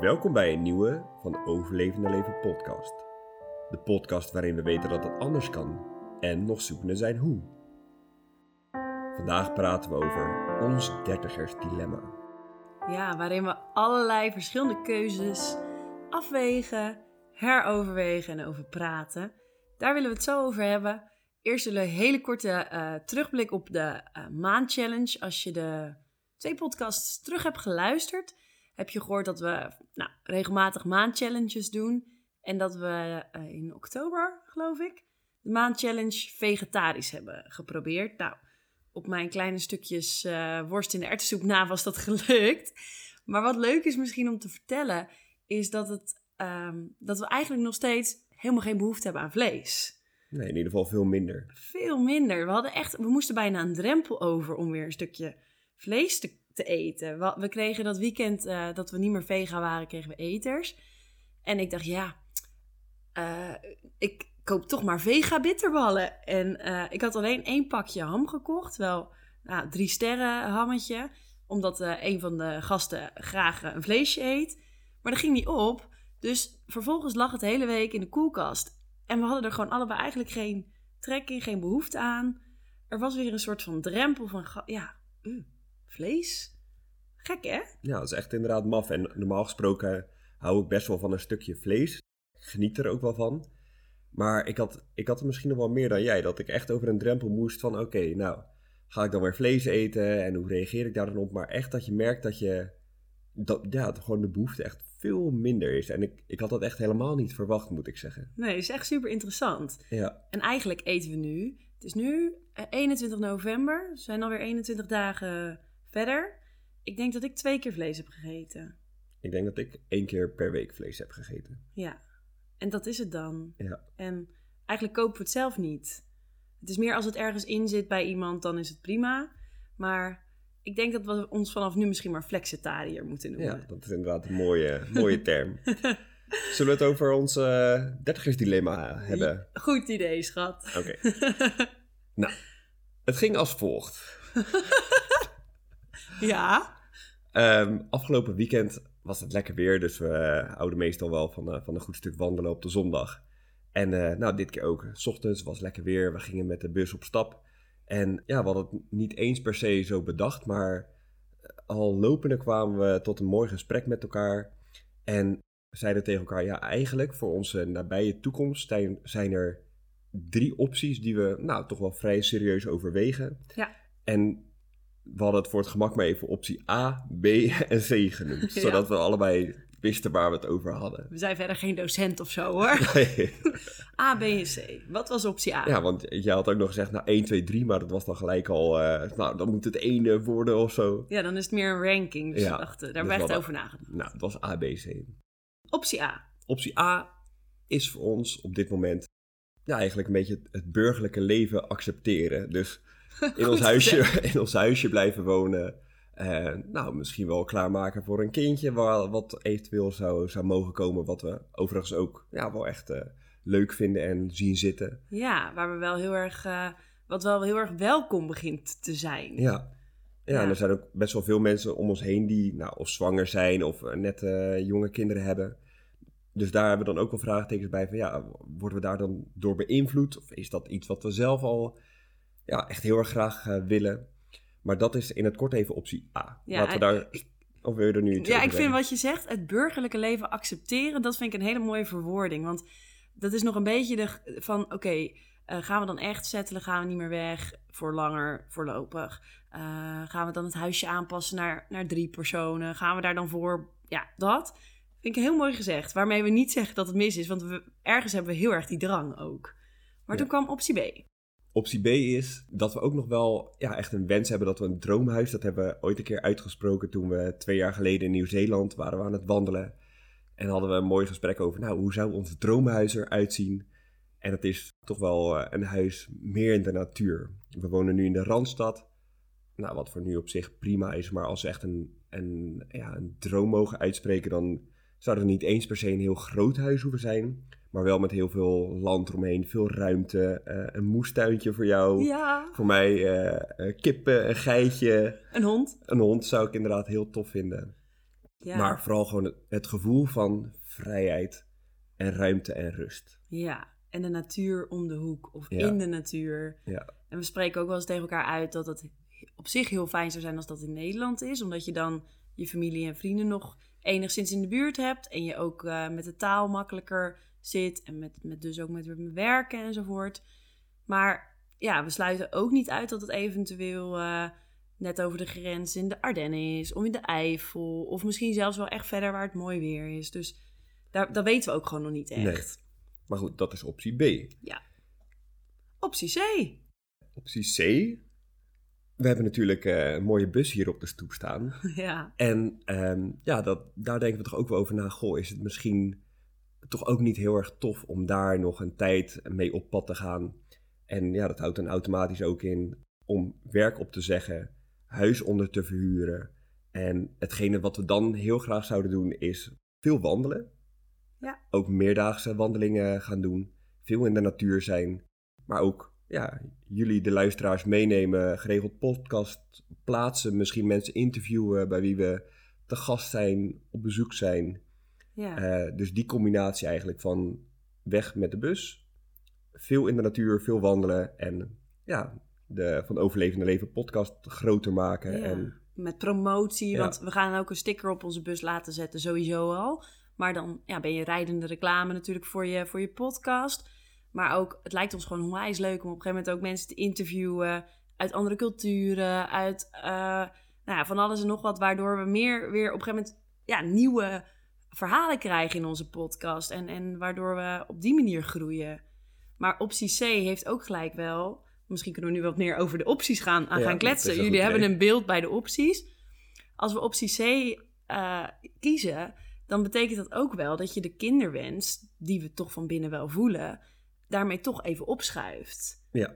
Welkom bij een nieuwe van Overlevende Leven podcast. De podcast waarin we weten dat het anders kan en nog zoekende zijn hoe. Vandaag praten we over ons dertigers dilemma. Ja, waarin we allerlei verschillende keuzes afwegen, heroverwegen en over praten. Daar willen we het zo over hebben. Eerst een hele korte eh, terugblik op de uh, maandchallenge. Als je de twee podcasts terug hebt geluisterd, heb je gehoord dat we nou, regelmatig maandchallenges doen. En dat we uh, in oktober, geloof ik, de maandchallenge vegetarisch hebben geprobeerd. Nou, op mijn kleine stukjes uh, worst in de erwtensoep na was dat gelukt. Maar wat leuk is misschien om te vertellen, is dat, het, um, dat we eigenlijk nog steeds helemaal geen behoefte hebben aan vlees. Nee, in ieder geval veel minder. Veel minder. We, hadden echt, we moesten bijna een drempel over om weer een stukje vlees te, te eten. We, kregen dat weekend uh, dat we niet meer vega waren, kregen we eters. En ik dacht, ja, uh, ik koop toch maar vega bitterballen. En uh, ik had alleen één pakje ham gekocht. Wel nou, drie sterren hammetje. Omdat een van de gasten graag een vleesje eet. Maar dat ging niet op. Dus vervolgens lag het hele week in de koelkast. En we hadden er gewoon allebei eigenlijk geen trek in, geen behoefte aan. Er was weer een soort van drempel van, ja, uh, vlees? Gek, hè? Ja, dat is echt inderdaad maf. En normaal gesproken hou ik best wel van een stukje vlees. Ik geniet er ook wel van. Maar ik had, ik had er misschien nog wel meer dan jij. Dat ik echt over een drempel moest van, oké, nou, ga ik dan weer vlees eten? En hoe reageer ik daar dan op? Maar echt dat je merkt dat je, dat, ja, dat gewoon de behoefte echt veel minder is. En ik, ik had dat echt helemaal niet verwacht, moet ik zeggen. Nee, is echt super interessant. Ja. En eigenlijk eten we nu, het is nu 21 november, we zijn alweer 21 dagen verder. Ik denk dat ik twee keer vlees heb gegeten. Ik denk dat ik één keer per week vlees heb gegeten. Ja, en dat is het dan. Ja. En eigenlijk kopen we het zelf niet. Het is meer als het ergens in zit bij iemand, dan is het prima. Maar ik denk dat we ons vanaf nu misschien maar flexitariër moeten noemen. Ja, dat is inderdaad een mooie, mooie term. Zullen we het over ons uh, dertigersdilemma hebben? Goed idee, schat. Oké. Okay. nou, het ging als volgt. ja? Um, afgelopen weekend was het lekker weer, dus we uh, houden meestal wel van, uh, van een goed stuk wandelen op de zondag. En uh, nou, dit keer ook. S ochtends was lekker weer, we gingen met de bus op stap. En ja, we hadden het niet eens per se zo bedacht, maar al lopende kwamen we tot een mooi gesprek met elkaar. En zeiden tegen elkaar, ja, eigenlijk voor onze nabije toekomst zijn, zijn er drie opties die we nou toch wel vrij serieus overwegen. Ja. En we hadden het voor het gemak maar even optie A, B en C genoemd. Ja. Zodat we allebei wisten waar we het over hadden. We zijn verder geen docent of zo hoor. Nee. A, B en C. Wat was optie A? Ja, want jij had ook nog gezegd, nou 1, 2, 3, maar dat was dan gelijk al, uh, nou dan moet het ene worden of zo. Ja, dan is het meer een ranking. Dus Ja, dachten, daar dus werd hadden- over nagedacht. Nou, het was A, B, C. Optie A. Optie A is voor ons op dit moment ja, eigenlijk een beetje het, het burgerlijke leven accepteren. Dus in ons, huisje, in ons huisje blijven wonen. Eh, nou, misschien wel klaarmaken voor een kindje waar, wat eventueel zou, zou mogen komen. Wat we overigens ook ja, wel echt eh, leuk vinden en zien zitten. Ja, waar we wel heel erg, eh, wat wel heel erg welkom begint te zijn. Ja. Ja, Ja. en er zijn ook best wel veel mensen om ons heen die nou, of zwanger zijn of eh, net jonge kinderen hebben. Dus daar hebben we dan ook wel vraagtekens bij van ja, worden we daar dan door beïnvloed? Of is dat iets wat we zelf al ja, echt heel erg graag eh, willen? Maar dat is in het kort even optie A. Ja, Laten we daar... Of wil je er nu iets Ja, ik vind wat je zegt, het burgerlijke leven accepteren, dat vind ik een hele mooie verwoording. Want dat is nog een beetje de, van, oké, eh, gaan we dan echt settelen? Gaan we niet meer weg voor langer, voorlopig? Eh, gaan we dan het huisje aanpassen naar, naar drie personen? Gaan we daar dan voor? Ja, dat vind ik heel mooi gezegd. Waarmee we niet zeggen dat het mis is, want we, ergens hebben we heel erg die drang ook. Maar Ja. toen kwam optie B. Optie B is dat we ook nog wel ja, echt een wens hebben dat we een droomhuis, dat hebben we ooit een keer uitgesproken toen we twee jaar geleden in Nieuw-Zeeland waren we aan het wandelen. En hadden we een mooi gesprek over, nou, hoe zou ons droomhuis eruit zien? En het is toch wel eh, een huis meer in de natuur. We wonen nu in de Randstad, nou, wat voor nu op zich prima is, maar als we echt een, een, ja, een droom mogen uitspreken, dan zou er niet eens per se een heel groot huis hoeven zijn, maar wel met heel veel land eromheen, veel ruimte, eh, een moestuintje voor jou. Ja, Voor mij eh, eh, kippen, een geitje, een hond. een hond zou ik inderdaad heel tof vinden. Ja. Maar vooral gewoon het, gevoel van vrijheid en ruimte en rust. Ja, en de natuur om de hoek of Ja. in de natuur. Ja. En we spreken ook wel eens tegen elkaar uit dat het op zich heel fijn zou zijn als dat in Nederland is. Omdat je dan je familie en vrienden nog enigszins in de buurt hebt. En je ook met de taal makkelijker zit. En met, met dus ook met werken enzovoort. Maar ja, we sluiten ook niet uit dat het eventueel eh, net over de grens in de Ardennen is. Of in de Eifel. Of misschien zelfs wel echt verder waar het mooi weer is. Dus daar, dat weten we ook gewoon nog niet echt. Nee. Maar goed, dat is optie B. Optie C. Optie C. We hebben natuurlijk eh, een mooie bus hier op de stoep staan. ja. En ehm, ja, dat, daar denken we toch ook wel over na. Goh, is het misschien toch ook niet heel erg tof om daar nog een tijd mee op pad te gaan? En ja, dat houdt dan automatisch ook in om werk op te zeggen, huis onder te verhuren. En hetgene wat we dan heel graag zouden doen is veel wandelen. Ja. Ook meerdaagse wandelingen gaan doen. Veel in de natuur zijn. Maar ook ja, jullie, de luisteraars, meenemen. Geregeld podcast plaatsen. Misschien mensen interviewen bij wie we te gast zijn, op bezoek zijn. Ja. Eh, dus die combinatie eigenlijk van weg met de bus. Veel in de natuur, veel wandelen. En ja, de Van Overlevende Leven podcast groter maken. Ja. En Met promotie, Ja. want we gaan ook een sticker op onze bus laten zetten, sowieso al. Maar dan ja, ben je rijdende reclame natuurlijk voor je, voor je podcast. Maar ook, het lijkt ons gewoon onwijs leuk om op een gegeven moment ook mensen te interviewen uit andere culturen, uit eh, nou ja, van alles en nog wat, waardoor we meer weer op een gegeven moment ja, nieuwe verhalen krijgen in onze podcast. En, en waardoor we op die manier groeien. Maar optie C heeft ook gelijk wel. Misschien kunnen we nu wat meer over de opties gaan, aan Ja, gaan kletsen. Jullie hebben een beeld bij de opties. Als we optie C eh, kiezen, dan betekent dat ook wel dat je de kinderwens, die we toch van binnen wel voelen, daarmee toch even opschuift. ja,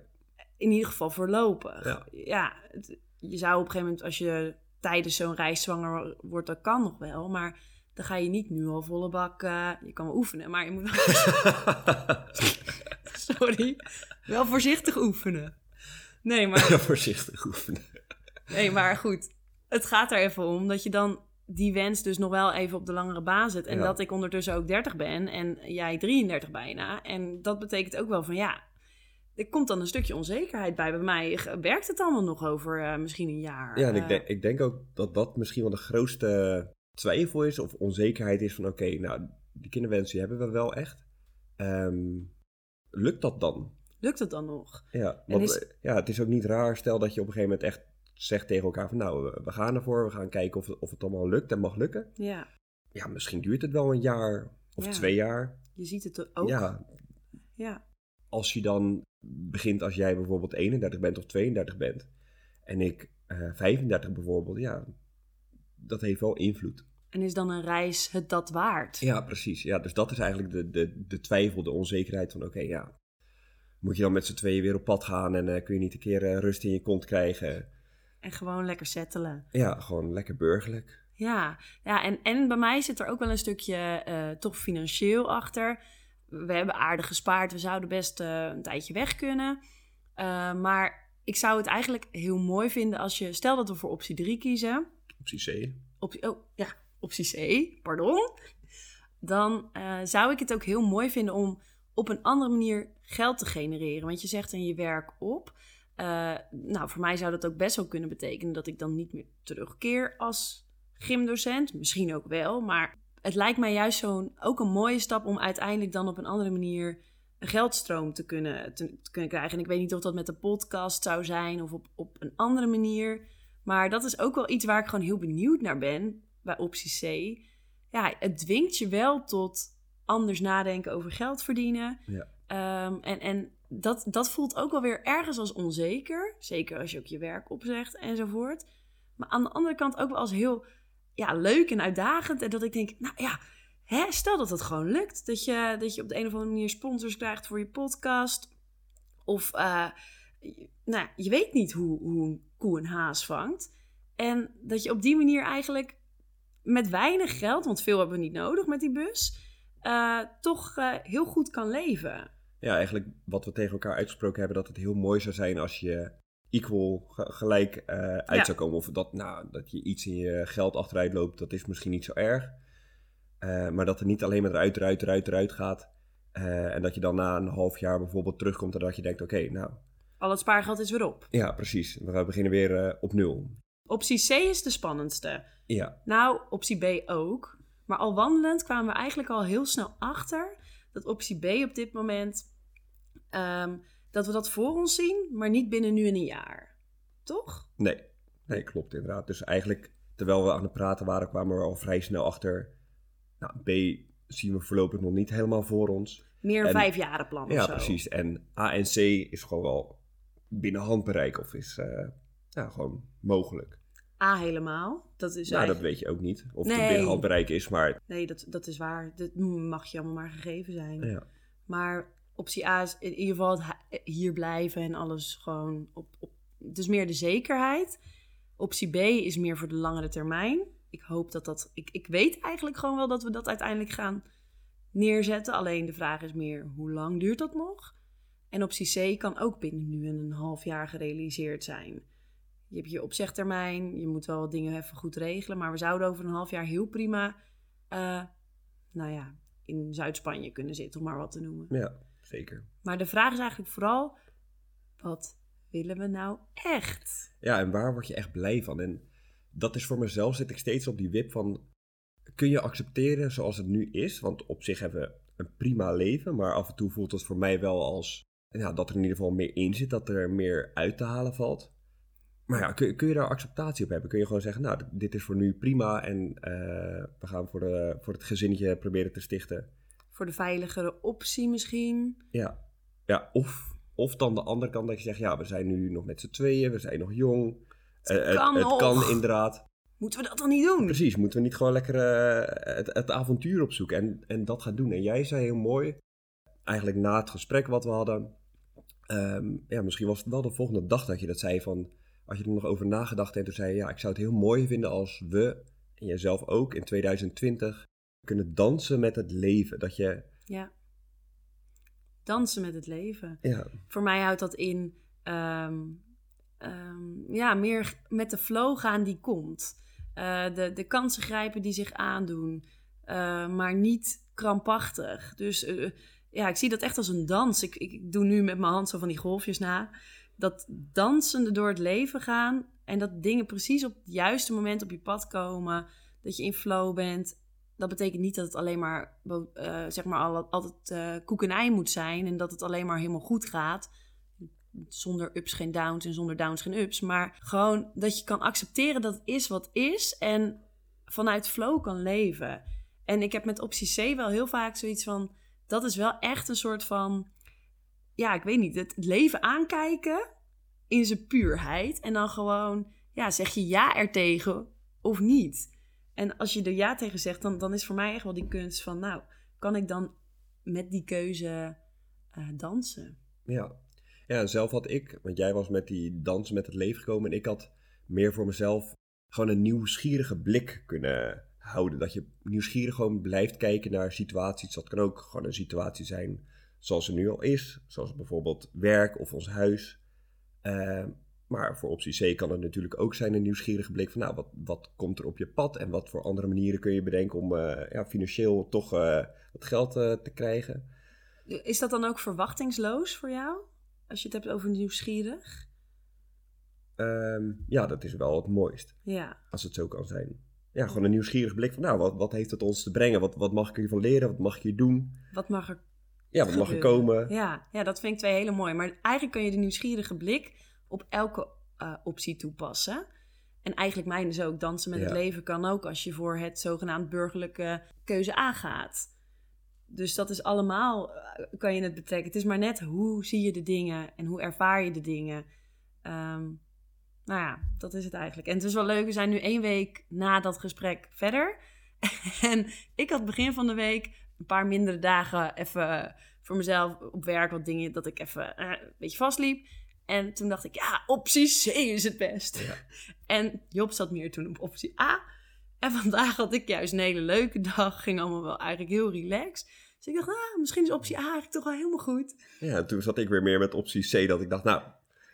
In ieder geval voorlopig. Ja. Ja, het- je zou op een gegeven moment, als je tijdens zo'n reis zwanger wordt, dat kan nog wel. Maar dan ga je niet nu al volle bak. eh, je kan wel oefenen, maar je moet wel, sorry, wel voorzichtig oefenen. Nee, maar voorzichtig oefenen. Nee, maar goed. Het gaat er even om dat je dan die wens dus nog wel even op de langere baan zet. En Ja. dat ik ondertussen ook 30 ben en jij 33 bijna. En dat betekent ook wel van ja, er komt dan een stukje onzekerheid bij. Bij mij werkt het allemaal nog over eh, misschien een jaar. Ja, en ik Eh, denk, ik denk ook dat dat misschien wel de grootste twijfel is of onzekerheid is van oké, nou, die kinderwensen hebben we wel echt. Ehm, lukt dat dan? lukt het dan nog? Ja, want is- eh, ja, het is ook niet raar, stel dat je op een gegeven moment echt zegt tegen elkaar van nou, we- we gaan ervoor, we gaan kijken of, of het allemaal lukt en mag lukken. Ja, Ja, misschien duurt het wel een jaar of Ja. twee jaar. je ziet het ook. Ja, ja. als je dan begint als jij bijvoorbeeld 31 bent of 32 bent en ik eh 35 bijvoorbeeld, ja, dat heeft wel invloed. En is dan een reis het dat waard? Ja, precies. Ja, dus dat is eigenlijk de, de, de twijfel, de onzekerheid van oké, ja, moet je dan met z'n tweeën weer op pad gaan en eh, kun je niet een keer eh, rust in je kont krijgen? En gewoon lekker settelen. Ja, gewoon lekker burgerlijk. Ja, ja en, en bij mij zit er ook wel een stukje eh, toch financieel achter. We hebben aardig gespaard, we zouden best een tijdje weg kunnen. Maar ik zou het eigenlijk heel mooi vinden als je, stel dat we voor optie 3 kiezen. Optie C. Optie, oh ja, optie C, pardon. Dan eh, zou ik het ook heel mooi vinden om op een andere manier geld te genereren. Want je zegt in je werk op. Eh, nou, voor mij zou dat ook best wel kunnen betekenen dat ik dan niet meer terugkeer als gymdocent. Misschien ook wel, maar het lijkt mij juist zo'n ook een mooie stap om uiteindelijk dan op een andere manier een geldstroom te kunnen, te, te kunnen krijgen. En ik weet niet of dat met de podcast zou zijn of op, op een andere manier. Maar dat is ook wel iets waar ik gewoon heel benieuwd naar ben bij optie C. Ja, het dwingt je wel tot anders nadenken over geld verdienen. Ja. Ehm, en en dat, dat voelt ook wel weer ergens als onzeker. Zeker als je ook je werk opzegt enzovoort. Maar aan de andere kant ook wel als heel ja, leuk en uitdagend. En dat ik denk, nou ja, hè, stel dat het gewoon lukt. Dat je, dat je op de een of andere manier sponsors krijgt voor je podcast. Of, eh, je- nou, je weet niet hoe, hoe koe een haas vangt. En dat je op die manier eigenlijk met weinig geld, want veel hebben we niet nodig met die bus, eh, toch eh, heel goed kan leven. Ja, eigenlijk wat we tegen elkaar uitgesproken hebben, dat het heel mooi zou zijn als je equal, ge- gelijk eh, uit Ja. zou komen. Of dat, nou, dat je iets in je geld achteruit loopt, dat is misschien niet zo erg. Maar dat er niet alleen maar eruit, eruit, eruit, eruit gaat. En dat je dan na een half jaar bijvoorbeeld terugkomt en dat je denkt, oké, nou, Al het spaargeld is weer op. ja, precies. We beginnen weer eh, op nul. Optie C is de spannendste. Ja, Nou, optie B ook. Maar al wandelend kwamen we eigenlijk al heel snel achter dat optie B op dit moment, ehm, dat we dat voor ons zien, maar niet binnen nu en een jaar. Toch? nee. Nee, klopt inderdaad. Dus eigenlijk, terwijl we aan het praten waren, kwamen we al vrij snel achter. Nou, B zien we voorlopig nog niet helemaal voor ons. Meer een En- vijfjarenplan of Ja, zo. precies. En A en C is gewoon wel binnen handbereik of is ja, gewoon mogelijk. A helemaal. Dat is nou, dat weet je ook niet. Of Nee. het binnen handbereik is, maar Nee, dat, dat is waar. Dat mag je allemaal maar gegeven zijn. ja. Maar optie A is in ieder geval hier blijven en alles gewoon op, op. Is meer de zekerheid. Optie B is meer voor de langere termijn. Ik hoop dat dat. Ik, ik weet eigenlijk gewoon wel dat we dat uiteindelijk gaan neerzetten. Alleen de vraag is meer hoe lang duurt dat nog? En optie C kan ook binnen nu en een half jaar gerealiseerd zijn. Je hebt je opzegtermijn, je moet wel wat dingen even goed regelen. Maar we zouden over een half jaar heel prima, eh, nou ja, in Zuid-Spanje kunnen zitten, om maar wat te noemen. ja, zeker. Maar de vraag is eigenlijk vooral, wat willen we nou echt? Ja, en waar word je echt blij van? En dat is voor mezelf, zit ik steeds op die wip van... Kun je accepteren zoals het nu is? Want op zich hebben we een prima leven, maar af en toe voelt het voor mij wel als... Ja, dat er in ieder geval meer in zit, dat er meer uit te halen valt. Maar ja, kun, kun je daar acceptatie op hebben? Kun je gewoon zeggen, nou, dit is voor nu prima en eh, we gaan voor, de, voor het gezinnetje proberen te stichten. Voor de veiligere optie misschien? Ja, ja of, of dan de andere kant dat je zegt, ja, we zijn nu nog met z'n tweeën, we zijn nog jong. Het Eh, kan het, kan inderdaad. Moeten we dat dan niet doen? Precies, moeten we niet gewoon lekker eh, het, het avontuur opzoeken en, en dat gaan doen. En jij zei heel mooi, eigenlijk na het gesprek wat we hadden, ehm, ja, misschien was het wel de volgende dag dat je dat zei van, als je er nog over nagedacht hebt, toen zei je, ja, ik zou het heel mooi vinden als we, en jijzelf ook, in 2020 kunnen dansen met het leven. Dat je, Ja. Dansen met het leven. ja, Voor mij houdt dat in, ehm, ehm, ja, meer met de flow gaan die komt. Eh, de, de kansen grijpen die zich aandoen, eh, maar niet krampachtig. Dus eh, ja, ik zie dat echt als een dans. Ik, ik, doe nu met mijn hand zo van die golfjes na. Dat dansende door het leven gaan en dat dingen precies op het juiste moment op je pad komen. Dat je in flow bent. Dat betekent niet dat het alleen maar, eh, zeg maar, al- altijd eh koek en ei moet zijn. En dat het alleen maar helemaal goed gaat. Zonder ups geen downs en zonder downs geen ups. Maar gewoon dat je kan accepteren dat het is wat is. En vanuit flow kan leven. En ik heb met optie C wel heel vaak zoiets van... Dat is wel echt een soort van... Ja, ik weet niet. Het leven aankijken in zijn puurheid. En dan gewoon... Ja, zeg je ja ertegen of niet? En als je er ja tegen zegt, dan, dan is voor mij echt wel die kunst van... Nou, kan ik dan met die keuze eh, dansen? Ja. ja, zelf had ik, want jij was met die dans met het leven gekomen en ik had meer voor mezelf gewoon een nieuwsgierige blik kunnen houden. Dat je nieuwsgierig gewoon blijft kijken naar situaties. Dat kan ook gewoon een situatie zijn zoals er nu al is, zoals bijvoorbeeld werk of ons huis. Eh, maar voor optie C kan het natuurlijk ook zijn een nieuwsgierige blik van, nou, wat, wat komt er op je pad en wat voor andere manieren kun je bedenken om eh, ja, financieel toch eh, wat geld eh, te krijgen. Is dat dan ook verwachtingsloos voor jou? Als je het hebt over nieuwsgierig? Ehm, ja, dat is wel het mooist, Ja, als het zo kan zijn. Ja, gewoon een nieuwsgierig blik van, nou, wat, wat heeft het ons te brengen? Wat, wat mag ik hiervan leren? Wat mag ik hier doen? wat mag er Ja, wat mag er komen? Ja, ja, dat vind ik twee hele mooie. Maar eigenlijk kun je de nieuwsgierige blik op elke eh, optie toepassen. En eigenlijk mijn is ook dansen met het leven kan ook als je voor het zogenaamd burgerlijke keuze aangaat. Dus dat is allemaal, eh, kan je het betrekken. Het is maar net hoe zie je de dingen en hoe ervaar je de dingen. Ehm, nou ja, dat is het eigenlijk. En het is wel leuk, we zijn nu één week na dat gesprek verder. en ik had begin van de week een paar mindere dagen even voor mezelf op werk wat dingen dat ik even eh, een beetje vastliep. En toen dacht ik, ja, optie C is het best. Ja. En Job zat meer toen op optie A. En vandaag had ik juist een hele leuke dag. Ging allemaal wel eigenlijk heel relaxed. Dus ik dacht, ah, misschien is optie A eigenlijk toch wel helemaal goed. Ja, toen zat ik weer meer met optie C, dat ik dacht, nou,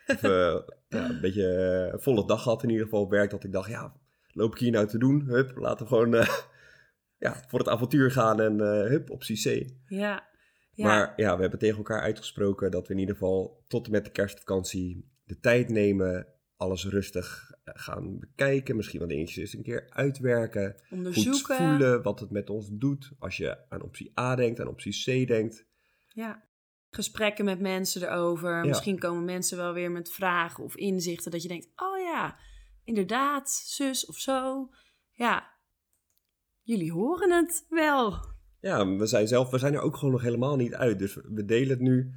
Of, eh, ja, een beetje eh, volle dag gehad in ieder geval op werk. Dat ik dacht, ja, loop ik hier nou te doen? Hup, laten we gewoon eh, ja, voor het avontuur gaan en hup, op C. Ja. ja. Maar ja, we hebben tegen elkaar uitgesproken dat we in ieder geval tot en met de kerstvakantie de tijd nemen. Alles rustig gaan bekijken. Misschien wat dingetjes eens een keer uitwerken. Goed Onderzoeken. voelen wat het met ons doet. Als je aan optie A denkt, aan optie C denkt. Ja. Gesprekken met mensen erover. Ja. Misschien komen mensen wel weer met vragen of inzichten dat je denkt: oh ja, inderdaad, zus of zo. Ja, jullie horen het wel. Ja, we zijn zelf, we zijn er ook gewoon nog helemaal niet uit. Dus we delen het nu.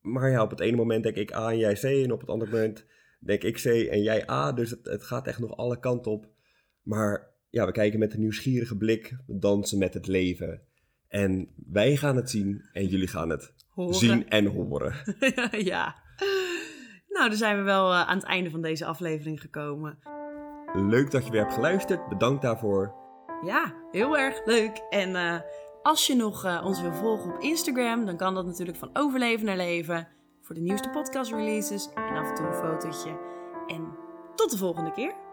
Maar ja, op het ene moment denk ik A en jij C. En op het andere moment denk ik C en jij A. Dus het, het gaat echt nog alle kanten op. Maar ja, we kijken met een nieuwsgierige blik. We dansen met het leven. En wij gaan het zien en jullie gaan het Horen. zien en horen. ja. Nou, dan zijn we wel eh, aan het einde van deze aflevering gekomen. Leuk dat je weer hebt geluisterd. Bedankt daarvoor. Ja, heel erg leuk. En eh, als je nog eh, ons wil volgen op Instagram, dan kan dat natuurlijk van overleven naar leven. Voor de nieuwste podcast releases en af en toe een fotootje. En tot de volgende keer.